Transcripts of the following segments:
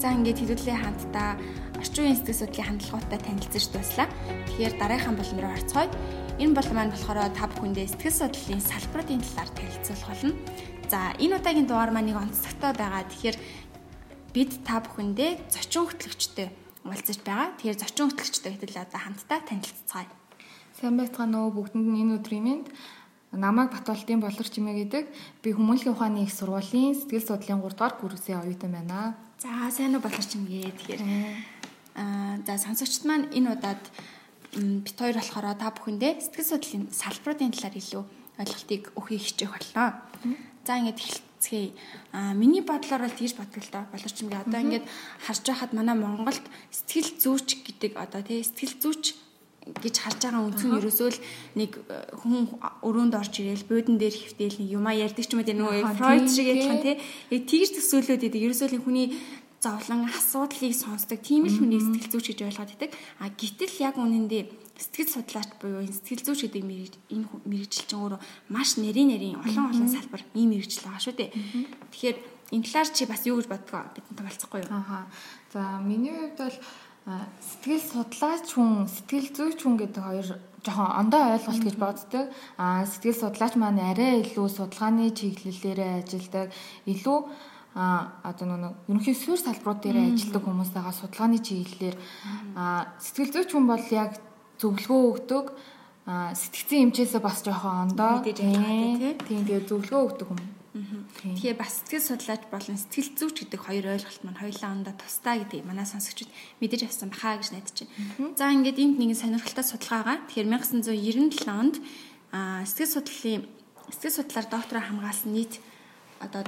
За ингээд хэдүүлээ хамтдаа орчин үеийн сэтгэл судлалын хандлагуудтай танилцж дуслаа. Тэгэхээр дараагийн болон руу орцгоё. Энэ бол маань болохоор та бүхэндээ сэтгэл судлалын салбарын талаар танилцуулах болно. За энэ удаагийн дугаар маань нэг онцлогтой байгаа. Тэгэхээр бид та бүхэндээ зочин хөтлөгчтэй уулзаж байгаа. Тэгэхээр зочин хөтлөгчтэй хэдэл одоо хамтдаа танилццгаая. Сайн байцгаана уу бүгдэнд энэ өдрийн мэнд намайг Батболтын болор чимээ гэдэг би хүмүүнлэгийн ухааны их сургуулийн сэтгэл судлалын 3 дугаар курсын оюутан байна. За сайн уу болор чимээ тэгэхээр аа за сонсогчд маань энэ удаад бит хоёр болохоор та бүхэндээ сэтгэл судлалын салбарын талаар илүү ойлголтыг өгөхийг хичээх болно. За ингээд эхэлцгээе. Аа миний бодлоор бол тэгж боддог л доо. Боловч ингээд одоо ингээд харж байхад манай Монголд сэтгэл зүйч гэдэг одоо тий сэтгэл зүйч гэж харж байгаа үндсэн ерөөсөө л нэг э, хүн өрөөнд орж ирээл буудан дээр хөвтэйл нэг юмаа ярьдаг ч юм уу нөгөө Фройд шиг ялхан тий яг тэгж төсөөлөд идэг ерөөсөө л хүний зовлон асуудлыг сонсдог тийм л хүний сэтгэл зүйч гэж ойлгоод идэг. А гítэл яг үнэндээ сэтгэл судлаач буюу сэтгэл зүйч гэдэг энэ мэрэгжил чинь өөрөө маш нэрийн нэрийн олон олон салбар ийм мэрэгжил байгаа шүү дээ. Тэгэхээр энэ талаар чи бас юу гэж бодгоо бидэнтэй болцохгүй юу? Аа. За миний хувьд бол сэтгэл судлаач хүн, сэтгэл зүйч хүн гэдэг хоёр жоохон ондоо ойлголт гэж боддог. Аа сэтгэл судлаач маань арай илүү судалгааны чиглэлээрээ ажилладаг. Илүү а одоо нэг ерөнхий суурь салбарууд дээр ажилладаг хүмүүс байгаа судалгааны чиглэлээр. А сэтгэл зүйч хүн бол яг зөвлөгөө өгдөг. А сэтгцэн эмчээсээ бас жоохон ондоо. Тийм тэгээд зөвлөгөө өгдөг хүн. Тэгэхээр бас сэтгэл судлаач болон сэтгэл зүйч гэдэг хоёр ойлголт маань хоёулаа ондоо тусдаа гэдэг манай сонсогчид мэдэж авсан бахаа гэж найдаж байна. За ингээд энд нэгэн сонирхолтой судалгаа байгаа. Тэгэхээр 1997 онд сэтгэл судлалын сэтгэл судлаар доктороо хамгаалсан нийт одоо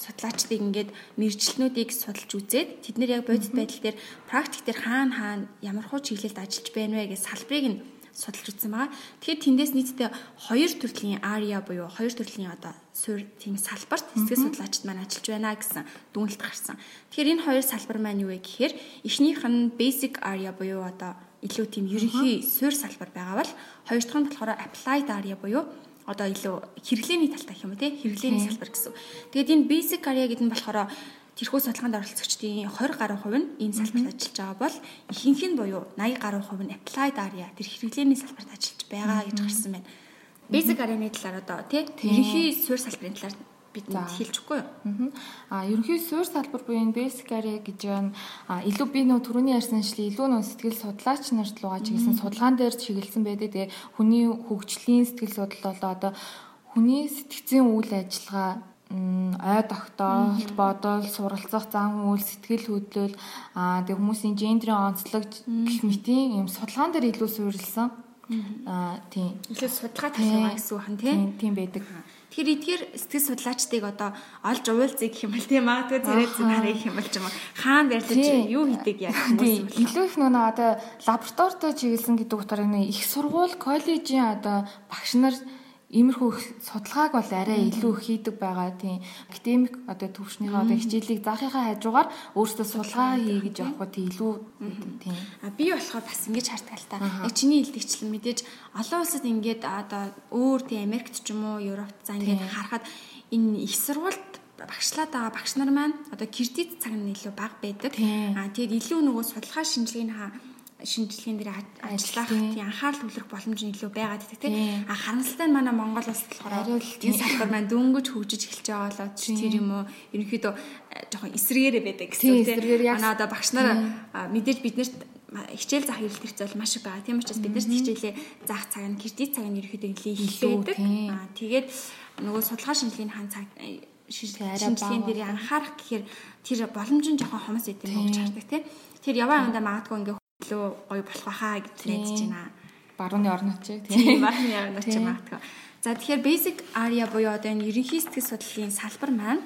судлаачдыг ингээд мэржлнүүдийг судалж үзээд тэд нэр яг бодит байдал дээр практик дээр хаана хаана ямар хуу чиглэлд ажиллаж байна вэ гэж салбарыг нь судалж үзсэн байгаа. Тэгэхээр тэндээс нийтдээ хоёр төрлийн ARIA буюу хоёр төрлийн одоо суурь тийм салбарт сэтгэл судлаачид маань ажиллаж байна гэсэн дүгнэлт гарсан. Тэгэхээр энэ хоёр салбар маань юу вэ гэхээр эхнийх нь basic ARIA буюу одоо илүү тийм ерөнхий суурь салбар байгаа бол хоёр дахь нь болохоор applied ARIA буюу одоо илүү хэрэглээний талтай юм те хэрэглээний салбар гэсэн. Тэгээд энэ basic area гэдэг нь болохоор тэрхүү судалгаанд оролцогчдын 20 гаруй хувь нь энэ салбарт ажиллаж байгаа бол ихэнх нь буюу 80 гаруй хувь нь applied area тэр хэрэглээний салбарт ажиллаж байгаа гэж гарсан байна. Basic area-ны талаар одоо тий ерөнхий суурь салбарын талаар бид хэлж өгөхгүй юу? Аа ерөнхий суурь салбар буюу энэ basic area гэж байна. Аа илүү би нөө түрүүний ярьсанчлаа илүү нөө сэтгэл судлаач нарт руугаа чиглэсэн судалгаан дээр чиглэсэн байдаг. Тэгээ хүний хөгжлийн сэтгэл судлал болоо одоо хүний сэтгцийн үйл ажиллагаа ой тогтоолт бодол суралцах зан үйл сэтгэл хөдлөл аа тэг хүмүүсийн гендрийн онцлог гэх мэтийн юм судалгаан дээр илүү суурилсан. Аа тийм илүү судалгаа тавьсан гэсэн үг хан тийм тийм байдаг. Тэгэхээр эдгээр сэтгэл судлаачдыг одоо олж уулзъя гэх юм бол тийм магадгүй зэрэг зүг харъя гэх юм бол ч юм хаана байрлаж юу хийдэг яг хүмүүс илүү их нөгөө одоо лабораторид чиглэсэн гэдэг утгаараа их сургууль коллежийн одоо багш нар Иймэрхүү судалгааг бол арай илүү хийдэг байгаа. Тийм. Академик одоо төвшнийхээ одоо хичээлийг заахынхаа хажуугаар өөрөөсөө судалгаа хий гэж явах тийм илүү тийм. А би болохоор бас ингэж хартдаг л та. Яг чиний хэлдэгчлэн мэдээж олон улсад ингээд одоо өөр тийм Америкт ч юм уу Европт за ингээд харахад энэ их сургуульд багшлаад байгаа багш нар маань одоо кредит цаг нь илүү бага байдаг. А тэгээд илүү нөгөө судалгаа шинжилгээний хаа шинжилгээнд дээр ажиллах тийм анхаарал төвлөрөх боломж нь илүү байгаад байдаг тийм. А харамсалтай нь манай Монгол улс болохоор энэ салбар маань дөнгөж хөгжиж эхэлж байгаа болоод тэр юм уу? Ерөнхийдөө э, жоохон эсрэгээрээ байдаг гэсэн тийм манай одоо багш нар мэдээж биднэрт хичээл заах эрэлт хэрэгцээ бол маш их байгаа. Тийм учраас бид нарт хичээлээ заах цаг нь кредит цаг нь ерөөхдөө их байдаг. Аа тэгээд нөгөө судалгаа шинжилгээний хан цаг э, шинжилгээнд дээр анхаарах гэхээр тэр боломж нь жоохон хомос идэм гэж хардаг тийм. Тэр яваа явандаа магадгүй ингээ илүү гоё болох байхаа гэж найдаж байна. Барууны орнууд чи тийм барууны орнууд чи магадгүй. За тэгэхээр basic area буюу одоо энэ ерөнхий сэтгэл судлалын салбар маань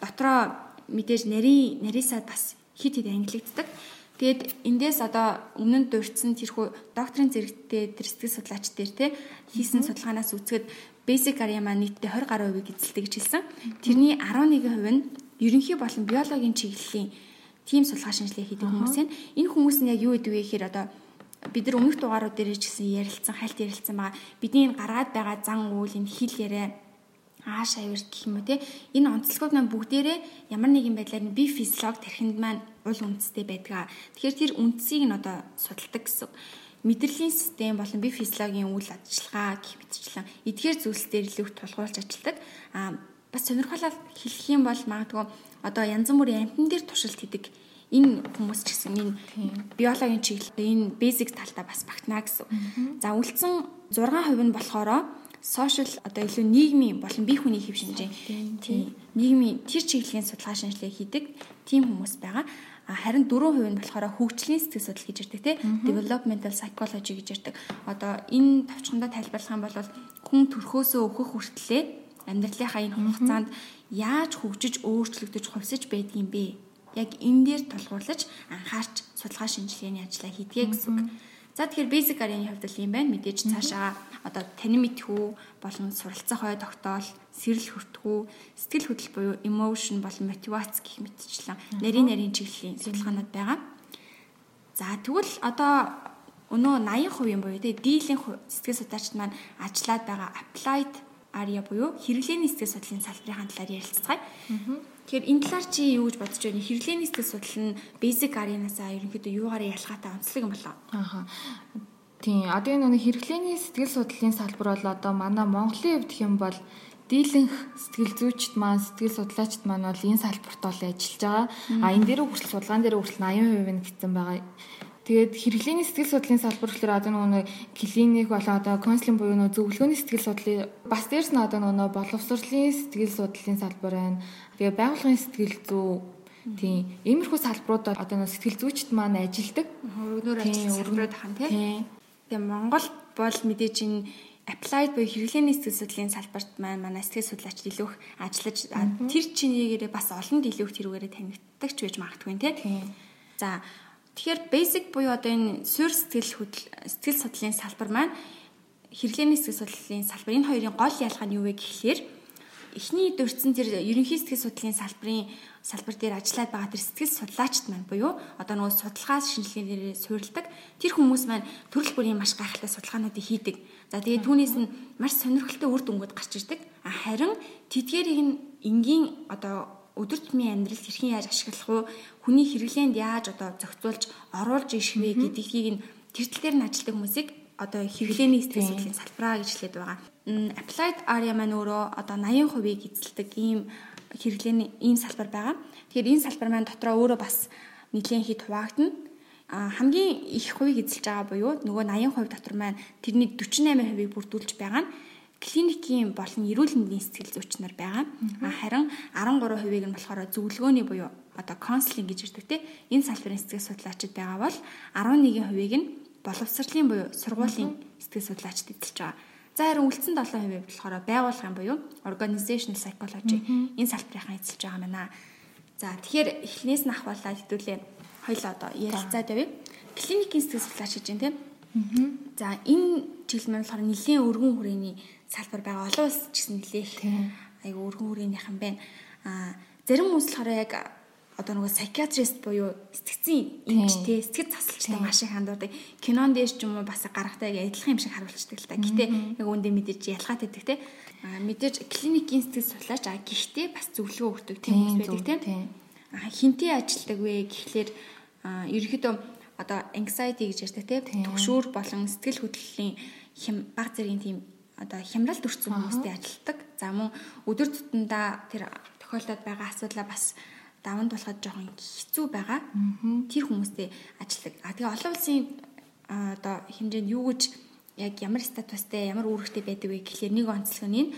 дотроо мэдээж нарийн нарийсаад бас хит хит ангилагддаг. Тэгээд эндээс одоо өмнө нь дурдсан тэрхүү докторийн зэрэгтэй тэр сэтгэл судлаач дээр те хийсэн судалгаанаас үзэхэд basic area маань нийтдээ 20 гаруй хувийг эзэлдэг гэж хэлсэн. Тэрний 11% нь ерөнхий болон биологийн чиглэлийн тийм судалгаа шинжилгээ хийдэг хүмүүс байна. Энэ хүмүүс нь яг юу гэдэг вэ гэхээр одоо бид нар өмнөх дугаарууд дээр ч гэсэн ярилцсан, хальт ярилцсан байгаа. Бидний энэ гаргаад байгаа зан үйл, энэ хэл яриа ааш авирт гэх юм уу те энэ онцлогууд маань бүгдээрээ ямар нэгэн байдлаар нь бие физиолог тархинд маань уул үндэстэй байдаг. Тэгэхээр тэр үндсийг нь одоо судалдаг гэсэн. Мэдрэлийн систем болон бие физиологийн үйл ажиллагаа гэх мэтчлэн эдгээр зүйлс дээр илүү тулгуурлаж ажилладаг. Аа бас сонирхолтой хэлэх юм бол магадгүй одоо янз бүрийн амтан дээр туршилт хийдэг энэ хүмүүс ч гэсэн энэ биологийн чиглэлээр энэ basic талтаа бас багтана гэсэн. За үлдсэн 6% нь болохоор social одоо илүү нийгмийн болон бие хүний хэв шинжээ тийм нийгмийн тэр чиглэлийн судалгаа шинжилгээ хийдэг тийм хүмүүс байгаа. Харин 4% нь болохоор хөгжлийн сэтгэл судлал гэж ирдэг тийм developmental psychology гэж ирдэг. Одоо энэ товчхондоо тайлбарлах юм бол хүн төрхөөсөө өөхөх хүртлээр амьдралынхаа энэ хугацаанд яаж хөгжиж өөрчлөгдөж хувьсаж байдгийм бэ яг энэ дээр тулгуурлаж анхаарч судалгаа шинжилгээний ажлаа хийдгээ гэсэн үг. За тэгэхээр basic area-ны хувьд л юм байна. Мэдээж цаашаа одоо танин мэдхүү болон суралцах хой тогтоол, сэрэл хүртгүү, сэтгэл хөдлөл буюу emotion болон мотивац гэх мэтчлэн нарийн нарийн чиглэлийн судалгаанууд байгаа. За тэгвэл одоо өнөө 80% буюу тэ дийлэн сэтгэл судлаачид маань ажиллаад байгаа applied area буюу хэрэглээний сэтгэл судлалын салбарын талаар ярилцгаая. Тэгэхээр энэ талаар чи юу гэж бодож байна? Хэрэглээний сэтгэл судлал нь basic area-насаа ерөнхийдөө юугаар ялгаатай онцлог юм болоо? Ааха. Тийм. Одоо энэ нэг хэрэглээний сэтгэл судлалын салбар бол одоо манай Монголын хувьд хэм бол дийлэнх сэтгэл зүйчд маань сэтгэл судлаачд маань бол энэ салбарт бол ажиллаж байгаа. А энэ дээр хүртэл судалгаан дээр хүртэл 80% нь гэсэн байгаа. Тэгээд хэрэглээний сэтгэл судлалын салбар гэхээр одоо нөгөө клиник болоо одоо консулинг буюу нөгөө зөвлөгөөний сэтгэл судлалын бас дээрс нь одоо нөгөө боловсролын сэтгэл судлалын салбар байна. Тэгээ байгууллагын сэтгэл зүй тийм иймэрхүү салбарууд одоо нөгөө сэтгэл зүйчд маань ажилдаг. Өргөнөөр ажиллах салбарууд хаан тийм. Тэгээ Монгол бол мэдээж энэ applied буюу хэрэглээний сэтгэл судлалын салбарт маань манай сэтгэл судлаач илүү их ажиллаж тэр чинийгээрээ бас олон илүү их тэрүүгээрээ танигддаг ч байж магадгүй тийм. За Тэгэхээр basic буюу одоо энэ суурь сэтгэл сэтгэл судлалын салбар маань хэрэглээний сэтгэл судлалын салбар энэ хоёрын гол ялгаа нь юу вэ гэхлээр эхний дурдсан тэр ерөнхий сэтгэл судлалын салбарын салбар дээр ажиллаад байгаа тэр сэтгэл судлаачд маань буюу одоо нөгөө судалгаа шинжилгээнээр суурилдаг тэр хүмүүс маань төрөл бүрийн маш гайхалтай судалгаануудыг хийдэг. За тэгээд түүнээс нь маш сонирхолтой үр дүнгууд гарч ирдэг. Харин тэдгээрийг нь энгийн одоо өдөр тутмын амьдралд хэрхэн яаж ашиглах вэ? Хүний хэрэглээнд яаж одоо зохицуулж оруулж ишх вэ гэдгийг нь тэр тал дээр нь ажилладаг хүмүүсийг одоо хэрэглээний сэтгэл судлалын салбараа гэж хэлээд байгаа. Applied area маань өөрөө одоо 80%-ийг эзэлдэг ийм хэрэглээний ийм салбар байгаа. Тэгэхээр энэ салбар маань дотроо өөрөө бас нэгэн хит хуваагдана. А хамгийн их хувийг эзэлж байгаа буюу нөгөө 80% дотор маань тэрний 48%-ийг бүрдүүлж байгаа нь клиникийн болон эрүүл мэндийн сэтгэл зүйч нар байгаа. Харин 13%ийг нь болохоор зөвлөгөөний буюу одоо консулинг гэж ирдэг те энэ салбарын сэтгэл судлаачид байгаа бол 11%ийг нь боловсролын буюу сургуулийн сэтгэл судлаачид эзэлж байгаа. За харин үлдсэн 7% болохоор байгууллагын буюу organizational psychology энэ салбарынхаа эзэлж байгаа мэнаа. За тэгэхээр эхлээс нь ахвалаад хэдүүлээ хоёлоо одоо ярилцаад явъя. Клиникийн сэтгэл судлаач гэж юм те. За энэ чиглэл маань болохоор нэлийн өргөн хүрээний салбар байгаа. Олон улс ч гэсэн нэлээх айгу өргөн хүрээнийх юм байна. А зарим хүмүүс болохоор яг одоо нөгөө psychiatrist буюу сэтгцийн эмчтэй сэтгэл засалчтай маш их хандуудаг. Кинон дээр ч юм уу бас гарахтай адилхан юм шиг харуулцдаг л та. Гэтэ яг үүндээ мэдээж ялгаатай байдаг те. А мэдээж клиникийн сэтгэл судлаач а гэхдээ бас зөвлөгөө өгдөг тийм хүмүүс байдаг тийм. А хинтээ ажилдаг вэ гэхлээр ерөөхдөө одоо anxiety гэж ярьдаг тийм. Төгшүүр болон сэтгэл хөдлөлийн хэм баг зэргийн тийм одоо хямралд өрцөн хүмүүстэй ажилтдаг. За мөн өдөр тутамдаа тэр тохиолдоод байгаа асуудлаа бас даван тулахад жоохон хэцүү байгаа. Тэр хүмүүстэй ажилладаг. А тэгээ олон улсын одоо хэмжээнд юу гэж яг ямар статустай ямар үүрэгтэй байдаг вэ гэхлээр нэг онцлог нь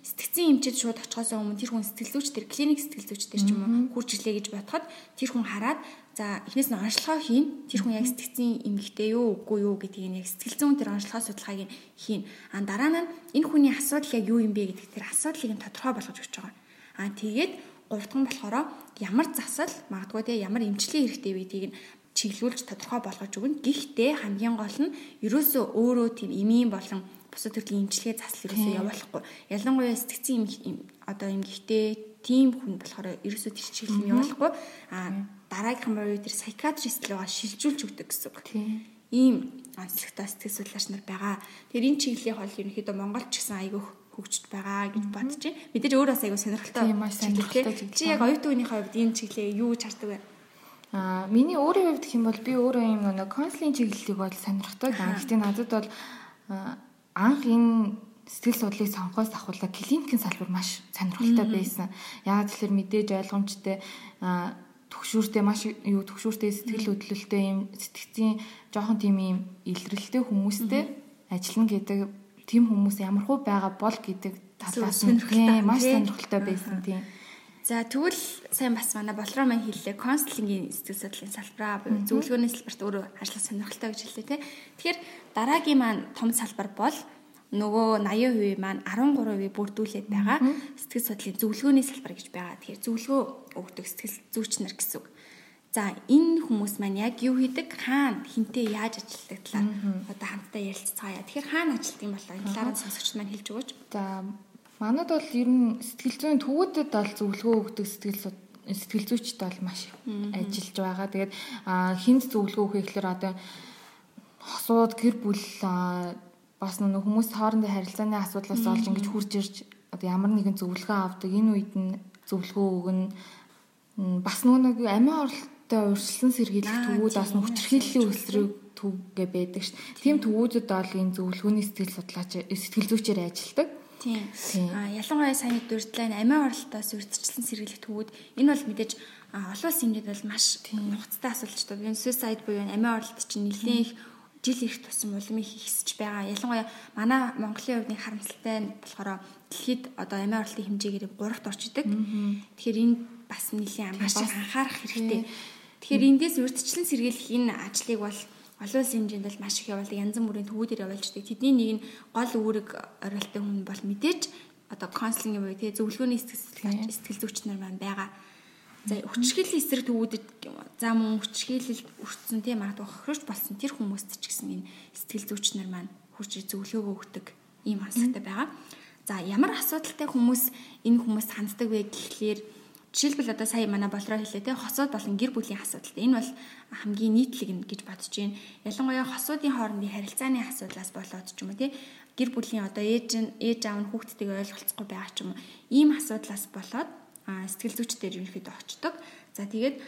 сэтгцэн эмчэд шууд очихоос өмнө тэр хүн сэтгэл зүйч тэр клиник сэтгэл зүйч тэр ч юм уу хурж ирлээ гэж бодоход тэр хүн хараад За эхнээс нь онцлогоо хийн. Тэр хүн яг сэтгцийн эмгэгтэй юу үгүй юу гэдгийг яг сэтгэл зүйн тэр онцлогоо судалгааг нь хийн. А дараа нь энэ хүний асуудал яг юу юм бэ гэдэг тэр асуудлыг нь тодорхой болгож өгч байгаа. А тэгээд гуравдхан болохоор ямар засал магадгүй те ямар эмчилгээ хэрэгтэй вэ гэдгийг нь чиглүүлж тодорхой болгож өгнө. Гэхдээ хамгийн гол нь ерөөсөө өөрөө тийм эмийн болон бусад төрлийн эмчилгээ засал ерөөсөө явуулахгүй. Ялангуяа сэтгцийн одоо эмгэгтэй тийм хүн болохоор ерөөсөө тэр чиглэл нь явуулахгүй. А дараагийнхан буюу тэр л байгаа шилжүүлж өгдөг гэсэн үг. Тийм. Ийм онцлогтой сэтгэл судлаач нар байгаа. Тэр энэ чиглэлийн хол ерөнхийдөө Монголч гэсэн айгүй хөгжиж байгаа гэж бодож байна. Мэдээж өөрөө бас айгүй сонирхолтой. Тийм маш сонирхолтой. Чи яг оюутан үеийнхээ хувьд энэ чиглэлээ юу гэж хардаг вэ? Аа миний өөрийн хувьд гэх юм бол би өөрөө юм нэг конслийн чиглэлийг бол сонирхдаг. Гэхдээ надад бол анх энэ сэтгэл судлалыг сонгохоос ахвала клиникийн салбар маш сонирхолтой байсан. Яг тэгэхээр мэдээж ойлгомжтой төгшүүртэй маш юу төгшүүртэй сэтгэл хөдлөлттэй юм сэтгцийн жоохон тийм юм илрэлтэй хүмүүстэй ажиллана гэдэг тийм хүмүүс ямар хөө байгаа бол гэдэг талаас нь маш сонирхолтой байсан тийм. За тэгвэл сайн бас манай болроо маань хэллээ. Консулингийн сэтгэл судлалын салбараа буюу зөвлөгөөний салбарт өөрөө ажиллах сонирхолтой гэж хэллээ тий. Тэгэхээр дараагийн маань том салбар бол нөгөө 80% маань 13% бүрдүүлээд байгаа сэтгэл судлалын зөвлөгөөний салбар гэж байгаа. Тэгэхээр зөвлөгөө өгдөг сэтгэл зүйч нар гэсэн үг. За энэ хүмүүс маань яг юу хийдэг? Хаана хинтээ яаж ажилладаг талаар одоо хамтдаа ярилцгаая. Тэгэхээр хаана ажилладаг юм болоо энэ талаар сонсогчд маань хэлж өгөөч. За манад бол ер нь сэтгэл зүйн төвүүдэд бол зөвлөгөө өгдөг сэтгэл сэтгэл зүйчд бол маш ажиллаж байгаа. Тэгээд хинт зөвлөгөө өгөх гэхээр одоо хосууд гэр бүл бас нэг хүмүүс хоорондын харилцааны асуудлаас олж ингэж хурж ирж одоо ямар нэгэн зөвлөгөө авдаг энэ үед нь зөвлөгөө өгнө бас нөгөө нэг амиа оролттой урьдчилан сэргийлэх төвүүд бас хүчрхийллийн өсрөг төвгээ байдаг ш. Тийм төвүүдэд бол энэ зөвлөгөөний сэтгэл судлаач сэтгэл зүйчээр ажилладаг. Тийм. А ялангуяа сайн дурдлаа амиа оролтоос урьдчилан сэргийлэх төвүүд энэ бол мэдээж олон улсын ингээд бол маш нухацтай асуудал ч гэдэг. Suicide буюу амиа оролт чинь нэлээд их жил ирэх тусам улам их ихсэж байгаа. Ялангуяа манай Монголын хувьд нэг харамсалтай нь болохоор дэлхийд одоо амиа орлтын хэмжээгээр 3-т орчдөг. Тэгэхээр энэ бас нэлийн маш анхаарах хэрэгтэй. Тэгэхээр эндээс урьдчилан сэргийлэх энэ ажлыг бол олон улсын хэмжээнд бол маш их явуулдаг. Янз бүрийн төвүүдээр явуулждаг. Тэдний нэг нь гол үүрэг оролттой хүн бол мэдээж одоо консулинг буюу тэгээ зөвлөгөөний сэтгэл сэтгэл зүйч нар маань байгаа. За хүчрхийллийн эсрэг төвүүдэд за мөн хүчрхийлэлд өртсөн тийм магадгүй хохирч болсон тэр хүмүүст ч гэсэн энэ сэтгэл зүйч нар маань хурж зөвлөгөөгөө өгдөг ийм асуудалтай байгаа. За ямар асуудалтай хүмүүс энэ хүмүүст ханддаг вэ гэхлээр жишээлбэл одоо сая манай болроо хэлээ те хосууд болон гэр бүлийн асуудалтай. Энэ бол хамгийн нийтлэг нь гэж бодож байна. Ялангуяа хосуудын хоорондын харилцааны асуудлаас болоод ч юм уу те гэр бүлийн одоо ээж ээж аав нь хүүхдтэйгээ ойлголцохгүй байгаа ч юм уу ийм асуудлаас болоод сэтгэл зүйчдэр ерөнхийдөө очдог. За тэгээд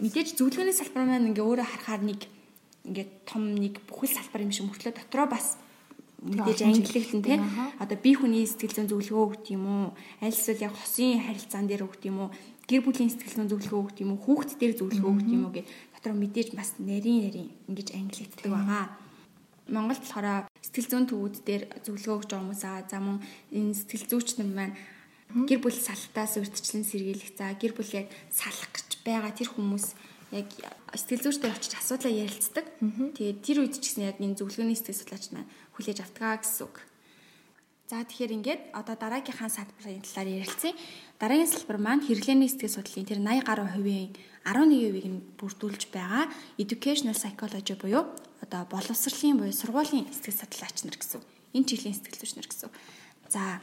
мэдээж зөвлөгөөний салбар маань ингээ өөрөө харахаар нэг ингээд том нэг бүхэл салбар юм шиг мөртлөө дотроо бас мэдээж ангилэгдэн тий одоо бие хүний сэтгэл зүйн зөвлөгөө өгд юм уу? Аль эсвэл яг хосын харилцаан дээр өгд юм уу? Гэр бүлийн сэтгэл зүйн зөвлөгөө өгд юм уу? Хүүхд дээр зөвлөгөө өгд юм уу гэх дотроо мэдээж бас нарийн нарийн ингэж ангилэгддэг байгаа. Монголд болохоор сэтгэл зүйн төвүүд дээр зөвлөгөө өгч байгаа хүмүүс аа за мөн энэ сэтгэл зүйч нар маань гэр бүл салтаас урьдчилан сэргийлэх за гэр бүл яг салах гэж байгаа тэр хүмүүс яг сэтгэл зүйчтэй очиж асуудлаа ярилцдаг. Тэгээд тэр үед ч гэсэн яг энэ зөвлөгөөний сэтгэл судлаач маань хүлээж автгаа гэсэн үг. За тэгэхээр ингээд одоо дараагийнхаа салбарын талаар ярилцъя. Дараагийн салбар маань хэрэглээний сэтгэл судлалын тэр 80 гаруй хувийн 11%-ийг нь бүрдүүлж байгаа educational psychology буюу одоо боловсролын буюу сургуулийн сэтгэл судлаач нар гэсэн. Энэ чиглэлийн сэтгэл зүйч нар гэсэн. За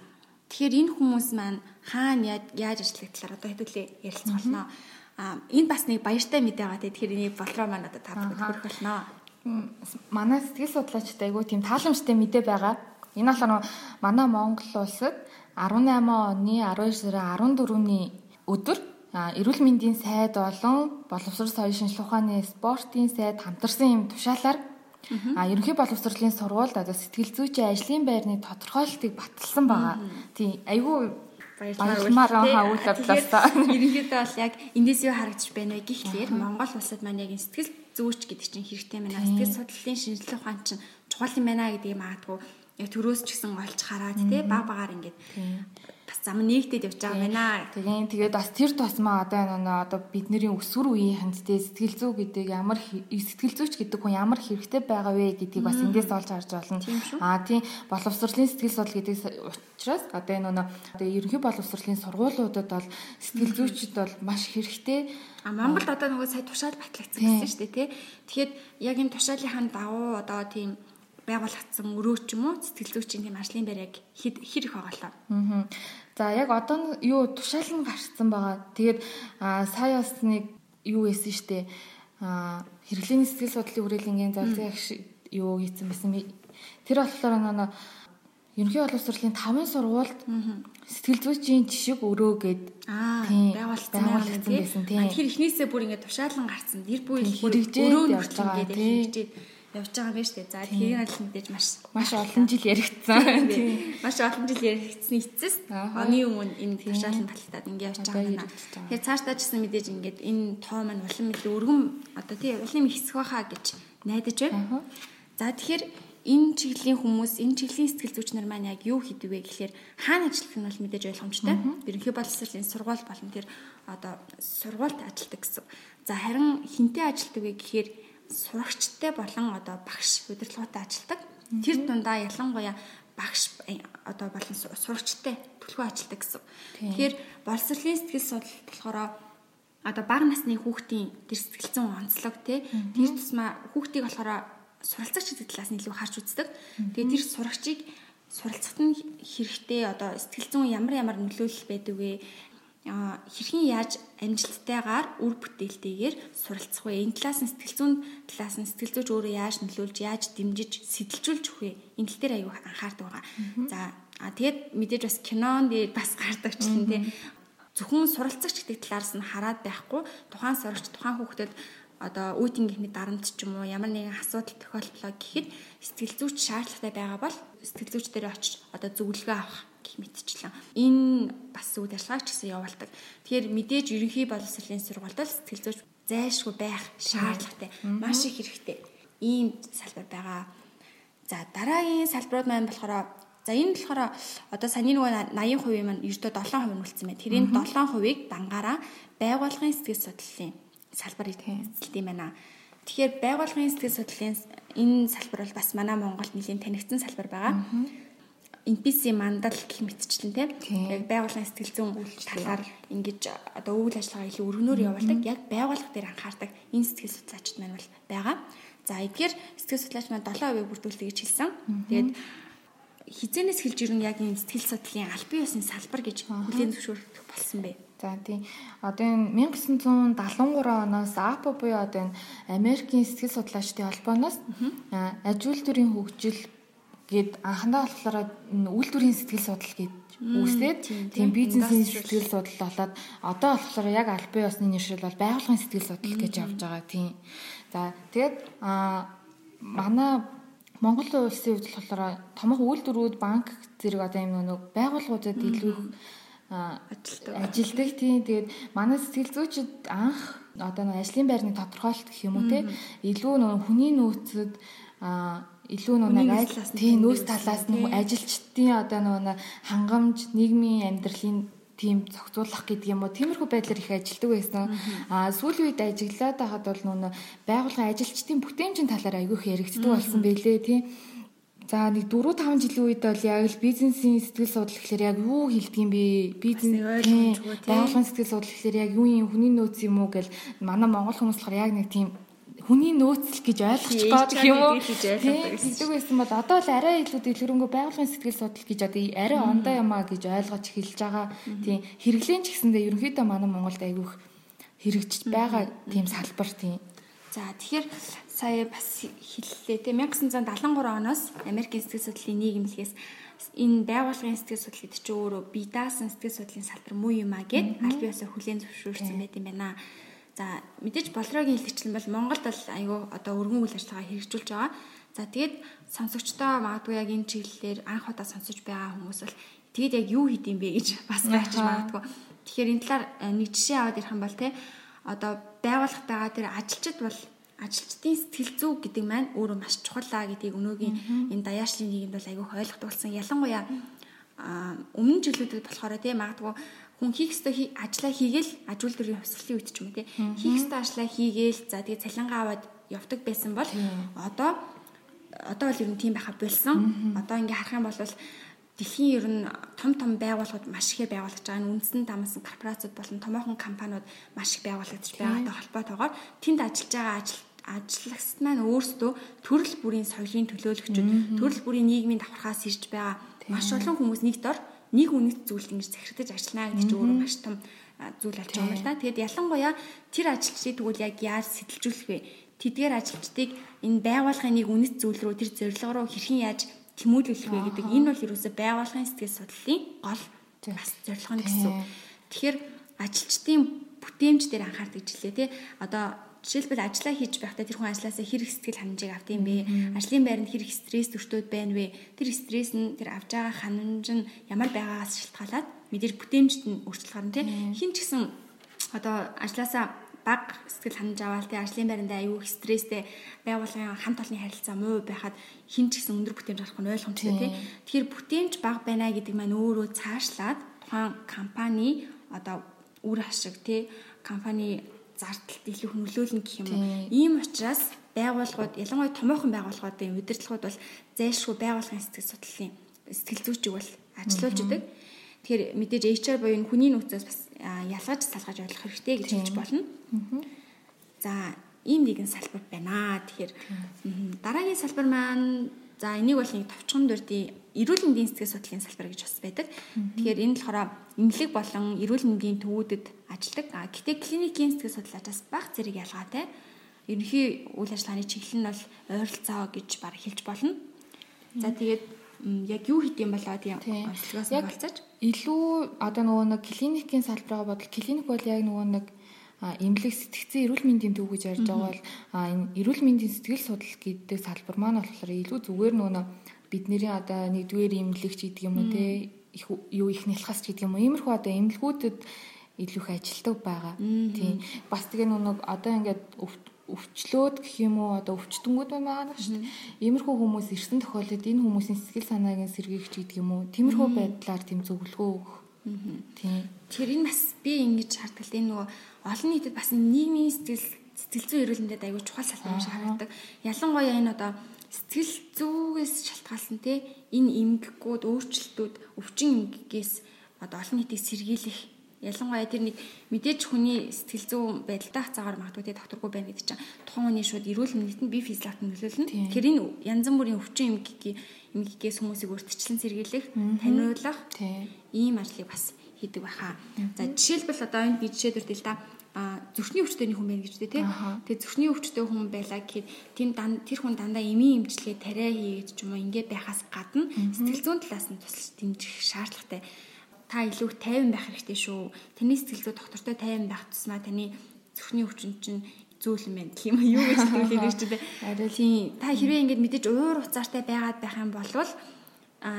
Тэгэхээр энэ хүмүүс маань хаана яаж ажиллах талаар одоо хэдүүлээ ярилцах болно. Аа энэ бас нэг баяртай мэдээ байгаа. Тэгэхээр энийг болроо маань одоо та бүхэнд хүргэх болно. Манай сэтгэл судлаачд айгүй тийм тааламжтай мэдээ байгаа. Энэ болохоор манай Монгол улсад 18 оны 12 сарын 14-ний өдөр эрүүл мэндийн сайд болон боловсрол соёлын шинжилгээ ухааны спортын сайд хамтарсан юм тушаалаар А ерөнхий боловсролын сургуульд одоо сэтгэл зүйчийн ажлын байрны тодорхойлолтыг баталсан байгаа. Тийм айгүй баярмаар хавуулаад талаасаа. Ерөнхийдөө бол яг эндээс юу харагдаж байна вэ гэхлээр Монгол улсад маань яг сэтгэл зүйч гэдэг чинь хэрэгтэй байна. Сэтгэл судлалын шинжилгээ ухаан чинь чухал юм байна гэдгийг магадгүй яг төрөөс ч гэсэн олж хараад тий баг багаар ингээд бас зам нэгтэд явж байгаа байна. Тэгээ тэгээд бас тэр тусмаа одоо энэ одоо бидний өсвөр үеийнхэнд тэ сэтгэл зүй гэдэг ямар сэтгэл зүйч гэдэг хүн ямар хэрэгтэй байгаа вэ гэдгийг бас эндээс олж харж болно. Аа тийм боловсролын сэтгэл судлал гэдэг учраас одоо энэ одоо ерөнхий боловсролын сургуулиудад бол сэтгэл зүйчд бол маш хэрэгтэй. А Монголд одоо нөгөө сая тушаал батлагдсан гэсэн шүү дээ тий. Тэгэхэд яг энэ тушаалынхаа дагуу одоо тийм байгуулагдсан өрөө ч юм уу сэтгэл зүйчийн тийм ажлын байр яг хэр их байгаа лээ. За яг одоо юу тушаал нь гарцсан байгаа. Тэгээд сая бас нэг юу хийсэн штэ. А хэрэглээний сэтгэл судлалын хүрээлэнгийн залзын агш юу хийсэн байсан бэ? Тэр болохоор нөгөө ерөнхий боловсролын 5 сургуульд сэтгэл зүйчийн жишг өрөө гэд байгуулсан байсан тийм. Тэгэхээр эхнээсээ бүр ингээд тушаалan гарцсан. Тэр буй өрөө явж байгаа тийм явж байгаа юм байна шүү дээ. За тэрийг аль мэдээж маш маш олон жил яригдсан. Маш олон жил яригдсан эцэс оны өмнө энэ тушаалan баталтаад ингээд явж байгаа юм байна. Тэгэхээр цаашдаа ч гэсэн мэдээж ингээд энэ тоо маань улам илүү өргөн одоо тийм улам их хэсэг баха гэж найдаж байна. За тэгэхээр энэ чиглэлийн хүмүүс энэ чиглэлийн сэтгэл зүйч нар маань яг юу хийдэг вэ гэхээр хаана ажиллах нь бол мэдээж ойлгомжтой. Ерөнхий боловсролын сургууль болон тэр одоо сургуульд ажилладаг гэсэн. За харин хинтээ ажилладаг вэ гэхээр сурагчтай болон одоо багш удирдлагатай ажилдаг. Тэр дундаа ялангуяа багш э, одоо болон сурагчтай төлхөө ажилдаг гэсэн. Тэгэхээр боловсролын сэтгэл судлал болохоор одоо бага насны хүүхдийн тэр сэтгэл зүйн онцлог тий тэр тусмаа хүүхдийг болохоор суралцагч гэдэг талаас нь илүү харж үздэг. Тэгээд тэр сурагчийг суралцахад нь хэрэгтэй одоо сэтгэл зүйн ямар ямар нөлөөлөл байдаг вэ? Хэрхэн яаж амжилттайгаар үр бүтээлтэйгээр суралцах вэ? Энэ талаас нь сэтгэл зүйн талаас нь сэтгэл зүйч өөрөө яаж нөлөөлж, яаж дэмжиж, сэтэлжүүлж өгөх вэ? Энэ тал дээр аюу анхаардаг байгаа. За а тэгээд мэдээж бас кинон дээр бас гардаг ч юм те зөвхөн суралцагч гэдэг талаас нь хараад байхгүй тухайн сурагч тухайн хүүхдэд одоо үеийн гихний дарамт ч юм уу ямар нэгэн асуудал тохиолдлоо гэхэд сэтгэл зүйч шаардлагатай байгаа бол сэтгэл зүйч дээр очиж одоо зөвлөгөө авах гэх мэтчлэн энэ бас үйл ажиллагааг ч гэсэн явуулдаг. Тэгэхээр мэдээж ерөнхий боловсролын сургуульд сэтгэл зүйч зайлшгүй байх шаардлагатай. Маш их хэрэгтэй. Ийм салбар байгаа. За дараагийн салбарууд маань болохоор за энэ болохоор одоо саний нөгөө 80% маань ердөө 7% нь үлдсэн байна. Тэрийн 7%-ыг дангаараа байгууллагын сэтгэл судлалын салбар эзэлдэг юм байна. Тэгэхээр байгууллагын сэтгэл судлалын энэ салбар бол бас манай Монголд нэлийн танигдсан салбар байгаа. NPC мандал гэх мэтчлэн тийм яг байгууллагын сэтгэл зүйн талаар ингэж одоо үйл ажиллагаа илүү өргөнөөр явуулдаг яг байгууллага дээр анхаардаг энэ сэтгэл судлаачид маань бол байгаа. За эдгээр сэтгэл судлаач маань 7% бүрдүүлдэг гэж хэлсэн. Тэгээд хизэнээс хэлж ирэн яг энэ сэтгэл судлалын аль бие усны салбар гэж хүлээн зөвшөөрөх болсон бэ. За тийм. Одоо энэ 1973 оноос APO буюу одоо энэ Америкийн сэтгэл судлаачдын холбооноос аж үйлдвэрийн хөгжил гээд анхандаа болохоор үйлдвэрийн сэтгэл судлал гэж үүсээд тийм бизнесийн сэтгэл судлал болоод одоо болохоор яг аль бие усны нэршил бол байгууллагын сэтгэл судлал гэж явж байгаа тийм. За тэгээд а манай Монгол улсын хувьд болохоор томоохон үйлдвэрүүд банк зэрэг одоо юм нэг байгууллагуудад илүү ажилдаг тийм. Тэгээд манай сэтгэл зүйчид анх одоо нэг ажлын байрны тодорхойлт гэх юм уу те илүү нэг хүний нөөцөд а илүү нэг ажил тийм нөөц талаас нь ажилчдын одоо нэг хангамж нийгмийн амьдралын тийм зохицуулах гэдэг юм уу тиймэрхүү байдлаар их ажилдаг байсан. Аа сүүлийн үед ажиглаад байхад бол нүүн байгууллагын ажилчдын бүтээмжийн талаар айгүйх яригддаг болсон байлээ тийм. За нэг 4 5 жилийн үед бол яг л бизнесийн сэтгэл судлал гэхэлэр яг юу хэлдэг юм бэ? Бизнес байгууллагын сэтгэл судлал гэхэлэр яг юу юм хүний нөөц юм уу гэл манай монгол хүмүүс болохоор яг нэг тийм хүний нөөцл гэж ойлгож байгаа юм уу? Хэлдэг байсан бол одоо л арай илүү дэлгэрэнгүй байгуулгын сэтгэл судлал гэж одоо арай ондоо юмаа гэж ойлгож эхэлж байгаа. Тийм хэрэглэн ч гэсэндээ ерөнхийдөө манай Монголд айгүйх хэрэгжиж байгаа тийм салбар тийм. За тэгэхээр сая бас хэллээ те 1973 оноос Америкийн сэтгэл судлалын нийгэмлэгээс энэ байгууллагын сэтгэл судлал гэдэг чинь өөрөө бие даасан сэтгэл судлалын салбар муу юм а гэд аль биесээ хүлээн зөвшөөрсөн байт юм байна. За мэдээж болрогийн хэлэгчлэн бол Монголд бол айгүй одоо өргөн үйл ажиллагаа хэрэгжүүлж байгаа. За тэгээд сонсогчдоо магадгүй яг энэ чиглэлээр анх удаа сонсож байгаа хүмүүс бол тэгээд яг юу хийдэм бэ гэж бас гайхаж магадгүй. Тэгэхээр энэ талаар э, нэг жишээ аваад ирэх юм бол те одоо байгууллага байгаа тэр ажилчид бол ажилчдын сэтгэл зүй гэдэг маань өөрөө маш чухал аа гэдгийг өнөөгийн энэ даяаршлын нийгэмд бол айгүй ойлгох болсон. Ялангуяа өмнө жилүүдэд болохоор тийм магадгүй хүн хийх ёстой ажлаа хийгээл аж үйлдвэрийн хувьсгалын үед ч юм уу тий хийх ёстой ажлаа хийгээл за тэгээ цалингаа аваад явдаг байсан бол одоо одоо бол ер нь тийм байха болсон. Одоо ингээ харах юм бол дэлхийн ер нь том том байгууллагууд маш их байгуулагдж байгаа. Үндсэн дамсан корпорациуд болон томоохон компаниуд маш их байгуулагдж байгаатай холбоотойгоор тэнд ажиллаж байгаа ажил ажиллагчид маань өөрсдөө төрөл бүрийн соёлын төлөөлөгчд, төрөл бүрийн нийгмийн давхархаас ирж байгаа маш олон хүмүүс нэг дор нэг үнэт зүйлд ингэж захирагдаж ажиллана гэдэг чинь өөрөө маш том зүйл болж байгаа юм л да. Тэгэд ялангуяа тэр ажилчдыг тэгвэл яг яаж сэтэлжүүлэх вэ? Тэдгээр ажилчдыг энэ байгууллагын нэг үнэт зүйл рүү тэр зорилго руу хэрхэн яаж тэмүүлүүлэх вэ гэдэг энэ бол ерөөсөө байгууллагын сэтгэл судлалын гол бас зорилго нь гэсэн. Тэгэхээр ажилчдын бүтээмж дээр анхаардаг жилээ тий. Одоо жишээлбэл ажиллаа хийж байхдаа тэр хүн ажлаасаа хэрэг сэтгэл ханамжийг авд юм бэ? Ажлын байранд хэрэг стресс төртөөд байна вэ? Тэр стресс нь тэр авж байгаа ханамж нь ямар байгаагаас шалтгаалаад мэдээж бүтээмжт нь өөрчлөлт гарна тий. Хин ч гэсэн одоо ажлаасаа баг сэтгэл ханаж аваад тий ажлын байранд аюу их стресстэй байгууллагын хамт олонны харилцаа муу байхад хин ч гэсэн өндөр бүтээмж гарах нь ойлгомжтой тий. Тэгэхээр бүтээмж баг байна гэдэг маань өөрөө цаашлаад тухайн компани одоо үр ашиг тий компани зардалт илүү нөлөөлнө гэх юм уу. Ийм учраас байгууллагууд ялангуяа томоохон байгууллагуудын удирдлагууд бол зайлшгүй байгууллагын сэтгэл судлалын сэтгэл зүйчийг бол ажилуулж идэг. Тэгэхээр мэдээж HR буюу хүний нөөцөөс бас ялгаж салгаж ойлгох хэрэгтэй гэж хэлж болно. За ийм нэгэн салбар байна. Тэгэхээр дараагийн салбар маань за энийг бол нэг товчхон дурдын эрүүл мэндийн сэтгэл судлалын салбар гэж бас байдаг. Тэгэхээр энэ болохоор эмнэлэг болон эрүүл мэндийн төвүүдэд ажилладаг. А гэтээ клиникийн сэтгэл судлаачаас баг зэрэг ялгаатай. Ерөнхий үйл ажиллагааны чиглэл нь бол ойролцоо гэж баг хэлж болно. За тэгээд яг юу хийх юм болоо тийм онцлогоос нь болцооч. Илүү одоо нөгөө нэг клиникийн салбараа бодвол клиник бол яг нөгөө нэг эмнэлэг сэтгцэн эрүүл мэндийн төв гэж ярьж байгаа бол энэ эрүүл мэндийн сэтгэл судлал гэдэг салбар маань болохоор илүү зүгээр нөгөө бидний одоо нэгдүгээр эмнэлэгч гэдэг юм уу те юу их нэлхас гэдэг юм уу иймэрхүү одоо эмнэлгүүдэд илүү их ажилтдаг байгаа. Тийм. Бас тэгээ нөгөө одоо ингээд өвчлөөд гэх юм уу одоо өвчтөнгүүд байгаа шүү дээ. Иймэрхүү хүмүүс ирсэн тохиолдолд энэ хүмүүсийн сэтгэл санааг сэргийгч гэдэг юм уу? Тиймэрхүү байдлаар тийм зөвлөгөө өгөх. Тийм. Тэр энэ бас би ингэж харддаг энэ нөгөө олон нийтэд бас нийгмийн сэтгэл сэтгэл зүйн эрүүл мэндэд аягүй чухал салбар юм шиг харагддаг. Ялангуяа энэ одоо сэтгэл зүгээс шалтгаалсан те энэ эмгэгүүд өөрчлөлтүүд өвчин эмгэгээс одоо олон нийтийг сэргийлэх Ялангуяа тэр нэг мэдээж хүний сэтгэл зүйн байдалтай хацаагаар магадгүй те докторгүй байна гэдэг чинь тухайн хүний шууд эрүүл мэндэд би физиологт нөлөөлнө. Тэр энэ янз бүрийн өвчин эмгэгий эмгэгээс хүмүүсийг өөртчлэн сэргийлэх, таниулах ийм ажлыг бас хийдэг байхаа. За жишээлбэл одоо энд би жишээ дүрдэл та зүрхний өвчтөний хүн байна гэж үү те. Тэгээ зүрхний өвчтөй хүн байлаа гэхэд тийм тэр хүн дандаа эмийн эмчилгээ тариа хийгээд ч юм уу ингээд байхаас гадна сэтгэл зүйн талаас нь тусалж дэмжих шаардлагатай та илүү тайван байх хэрэгтэй шүү. Таны сэтгэл зүй доктортой тайван байх тусмаа таны зүрхний өвчин чинь зөөлөн байна гэх юм юу гэж хэлэх шүү дээ. Арай тийм та хэрвээ ингэж мэдээж уур уцаартай байгаад байх юм бол а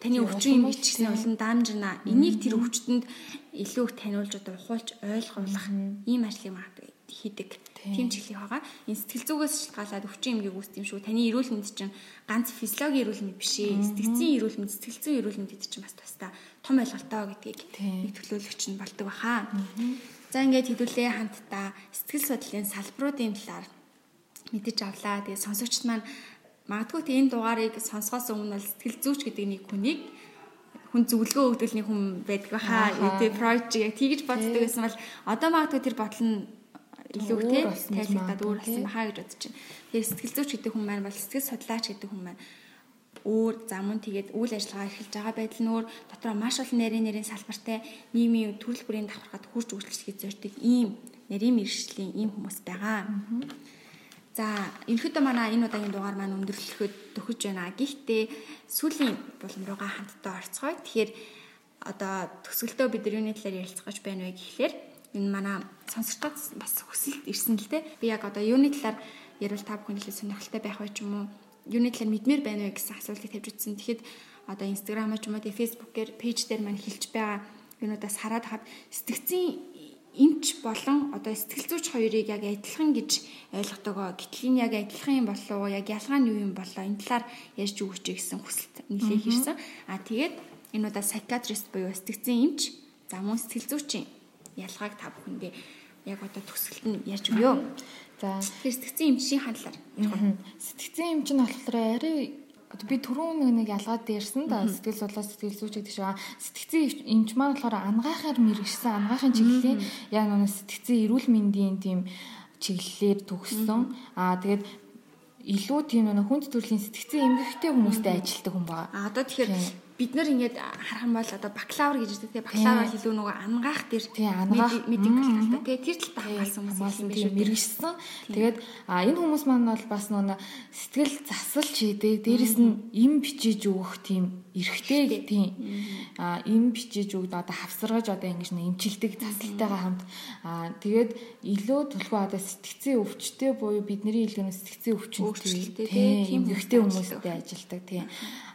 таны өвчин юм бичсэн улам даамжирна. Энийг тэр өвчтөнд илүү их таниулж одоо ухуулж ойлгуулах ийм ажлыг магадгүй хийдэг. Тийм чиглэл байгаа. Энэ сэтгэл зүгээс шалтгаалаад өвчин эмгийг үүсдэг юм шүү. Таны эрүүл мэнд чинь ганц физиологийн эрүүл мэнд биш ээ. Сэтгцийн эрүүл мэнд, сэтгэл зүйн эрүүл мэнд гэдэг чинь бас тусдаа том ойлголтоо гэдгийг нэг төлөөлөгч нь болдог баха. За ингээд хэдүүлээ хамтдаа сэтгэл судлалын салбаруудын талаар мэдэж авлаа. Тэгээд сонсогчд маань магадгүй тэ энэ дугаарыг сонсохоос өмнө бол сэтгэл зүйч гэдэг нэг хүнийг хүн зөвлөгөө өгдөг нэг хүн байдаг баха. Тэгээд project яг тэгж боддог гэсэн бол одоо магадгүй тэр бодол нь илүү тий тайлбарлаад өөр болсон баха гэж бодож байна. Тэгээд сэтгэл зүйч гэдэг хүн маань бол сэтгэл судлаач гэдэг хүн маань өөр замун тэгээд үйл ажиллагаа эхэлж байгаа байдал нь өөр дотроо маш олон нарийн нарийн салбартай нийгмийн төрөл бүрийн давхархад хурж үйлчлэхийг зорддог ийм нарийн мэрэгжлийн ийм хүмүүс байгаа. За ерөнхийдөө манай энэ удаагийн дугаар маань өндөрлөхөд төхөж байна. Гэхдээ сүүлийн булан руугаа хамтдаа орцгоё. Тэгэхээр одоо төсөлтөө бид нар юуны талаар ярилцах гэж байна вэ гэхлээр энэ манай сонсогчдод бас хүсэлт ирсэн л дээ. Би яг одоо юуны талаар ярил та бүхэн хэлээ сонирхолтой байх байх юм уу? Юуны талаар мэдмээр байна вэ гэсэн асуултыг тавьж утсан. Тэгэхэд одоо Instagram ч юм уу Facebook-ээр пэйж дээр маань хэлж байгаа юунуудаас хараад хаад сэтгцийн эмч болон одоо сэтгэл зүйч хоёрыг яг адилхан гэж ойлгодогоо. Гэтэл энэ яг адилхан юм болов уу? Яг ялгаа нь юу юм болоо? Энэ талаар ярьж өгөөч гэсэн хүсэлт нэлээд хэрсэн. А тэгээд энэ удаа psychiatrist буюу сэтгцийн эмч, за мөн сэтгэл зүйчин ялгааг та бүхэндээ яг одоо төгсгөлт нь ярьж өгөө. За. Сэтгцэн эмчийн хандлаар сэтгцэн эмч нь болохоор арай би түрүүн нэг нэг ялгаад дээрсэн да. Сэтгэл судлаа сэтгэл зүйч гэдэг шиг. Сэтгцэн эмч маань болохоор ангаахаар мэрэгсэн ангаахын чиглэлийн яг нэг сэтгцэн эрүүл мэндийн тийм чиглэлээр төгссөн. Аа тэгээд илүү тийм нэг хүнд төрлийн сэтгцэн эмгэгтэй хүмүүстэй ажилтдаг хүн байна. А одоо тэгэхээр бид нар ингээд харах юм бол одоо бакалавр гэж ирдэг те бакалавр илүү нөгөө ангаах дээр тий ангаах. медикал талтай. Тэгээ тэр талтай хамгаалсан хүмүүс хамгаалсан тийм мэрэгчсэн. Тэгээд а энэ хүмүүс маань бол бас нөгөө сэтгэл засалч хийдэг. Дээрэс нь им бичиж өгөх тийм эрхтэй тийм а им бичиж өгд одоо хавсаргаж одоо ингэж нэг имчилдэг засалтайгаа хамт а тэгээд илүү тулгуу одоо сэтгцийн өвчтэй буюу бидний илүү сэтгцийн өвчнөд тийм эмгэгтэй хүмүүстэй ажилдаг тийм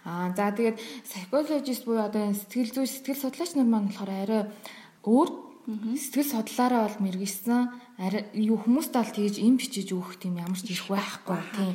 Аа за тэгээд psychologist буюу одоо сэтгэл зүй сэтгэл судлаач нар маань болохоор арай өөр сэтгэл судлаараа бол мэрэгсэн. Арай юу хүмүүст бол тэгж им бичиж өгөх тийм ямар ч ирэх байхгүй тийм.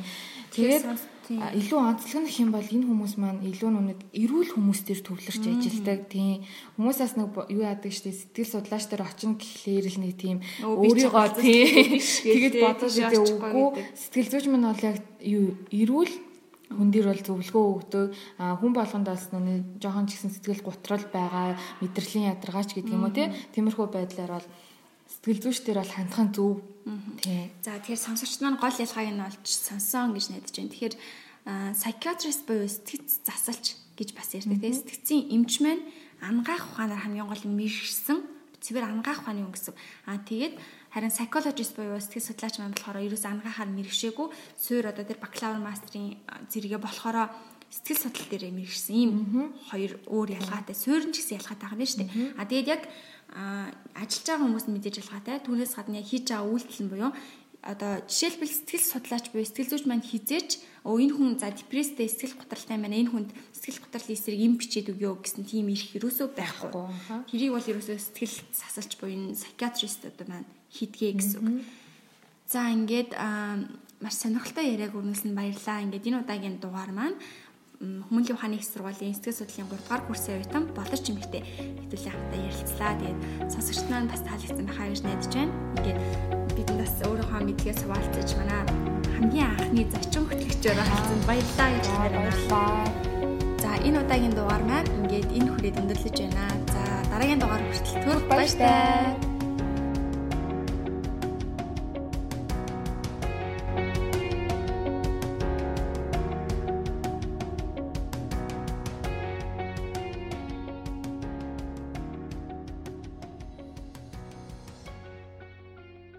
Тэгээд илүү онцлог нь хэм бол энэ хүмүүс маань илүү нүг эрүүл хүмүүстээр төвлөрч ажилладаг тийм. Хүмүүсээс нэг юу яадаг штэ сэтгэл судлаач нар очино гэхлээр л нэг тийм өөрийгөө тийм. тэгэд бодож үгүй. сэтгэл зүйч мань бол яг юу эрүүл хүн дээр бол зөвлөгөө өгдөг хүн болгонд бас нүг жоохон ч гэсэн сэтгэл гутрал байгаа мэдрэлийн ядаргаач гэдэг юм уу тиймэрхүү байдлаар бол сэтгэл зүйчдэр бол хандхан зөв тий. За тэгэхээр сонсогч маань гол ялгааг нь олж сонсон гэж найдаж байна. Тэгэхээр psychiatrist буюу сэтгэц засалч гэж бас ярьдаг тий. Сэтгцийн эмч маань ангаах ухаанаар хамгийн гол мэрэгсэн цэвэр ангаах ухааны хүн гэсэн. Аа тэгээд Харин psychologist буюу сэтгэл судлаач маань болохоор ерөөс ангахаар мэрэгшээгүй суур одоо тэр бакалавр мастрын зэрэгээ болохоор сэтгэл судлал дээр мэрэгсэн ийм хоёр өөр ялгаатай суурин ч гэсэн ялгаатай байгаа юм шүү дээ. А тэгээд яг ажиллаж байгаа хүмүүс нь мэдээж ялгаатай. Түүнээс гадна яг хийж байгаа үйлдэл нь буюу одоо жишээлбэл сэтгэл судлаач буюу сэтгэл зүйч маань хизээч өө энэ хүн за депресстэй сэтгэл готролтой байна энэ хүнд сэтгэл готрлын эсрэг юм бичээд өгөө гэсэн тийм ирэх ерөөсөө байхгүй. Тэрийг бол ерөөсөө сэтгэл сасалч буюу энэ психиатрист одоо маань хийдгээ гэсэн үг. За ингээд маш сонирхолтой яриаг өрнүүлсэнд баярлалаа. Ингээд энэ удаагийн дугаар маань хүмүүнлэгийн ухааны их сургуулийн сэтгэл судлалын 3 дугаар курсын оюутан боловч чимэгтэй хэвлэлийн хамтаа ярилцлаа. Тэгээд сонсогчд маань бас таалагдсан байхаа гэж найдаж байна. Ингээд бид бас өөрийнхөө мэдгээс хуваалцаж манай хамгийн анхны зочин хөтлөгчөөр харсан баярлалаа гэж баярлалаа. За энэ удаагийн дугаар маань ингээд энэ хүрээд өндөрлөж байна. За дараагийн дугаар хүртэл түр баяртай.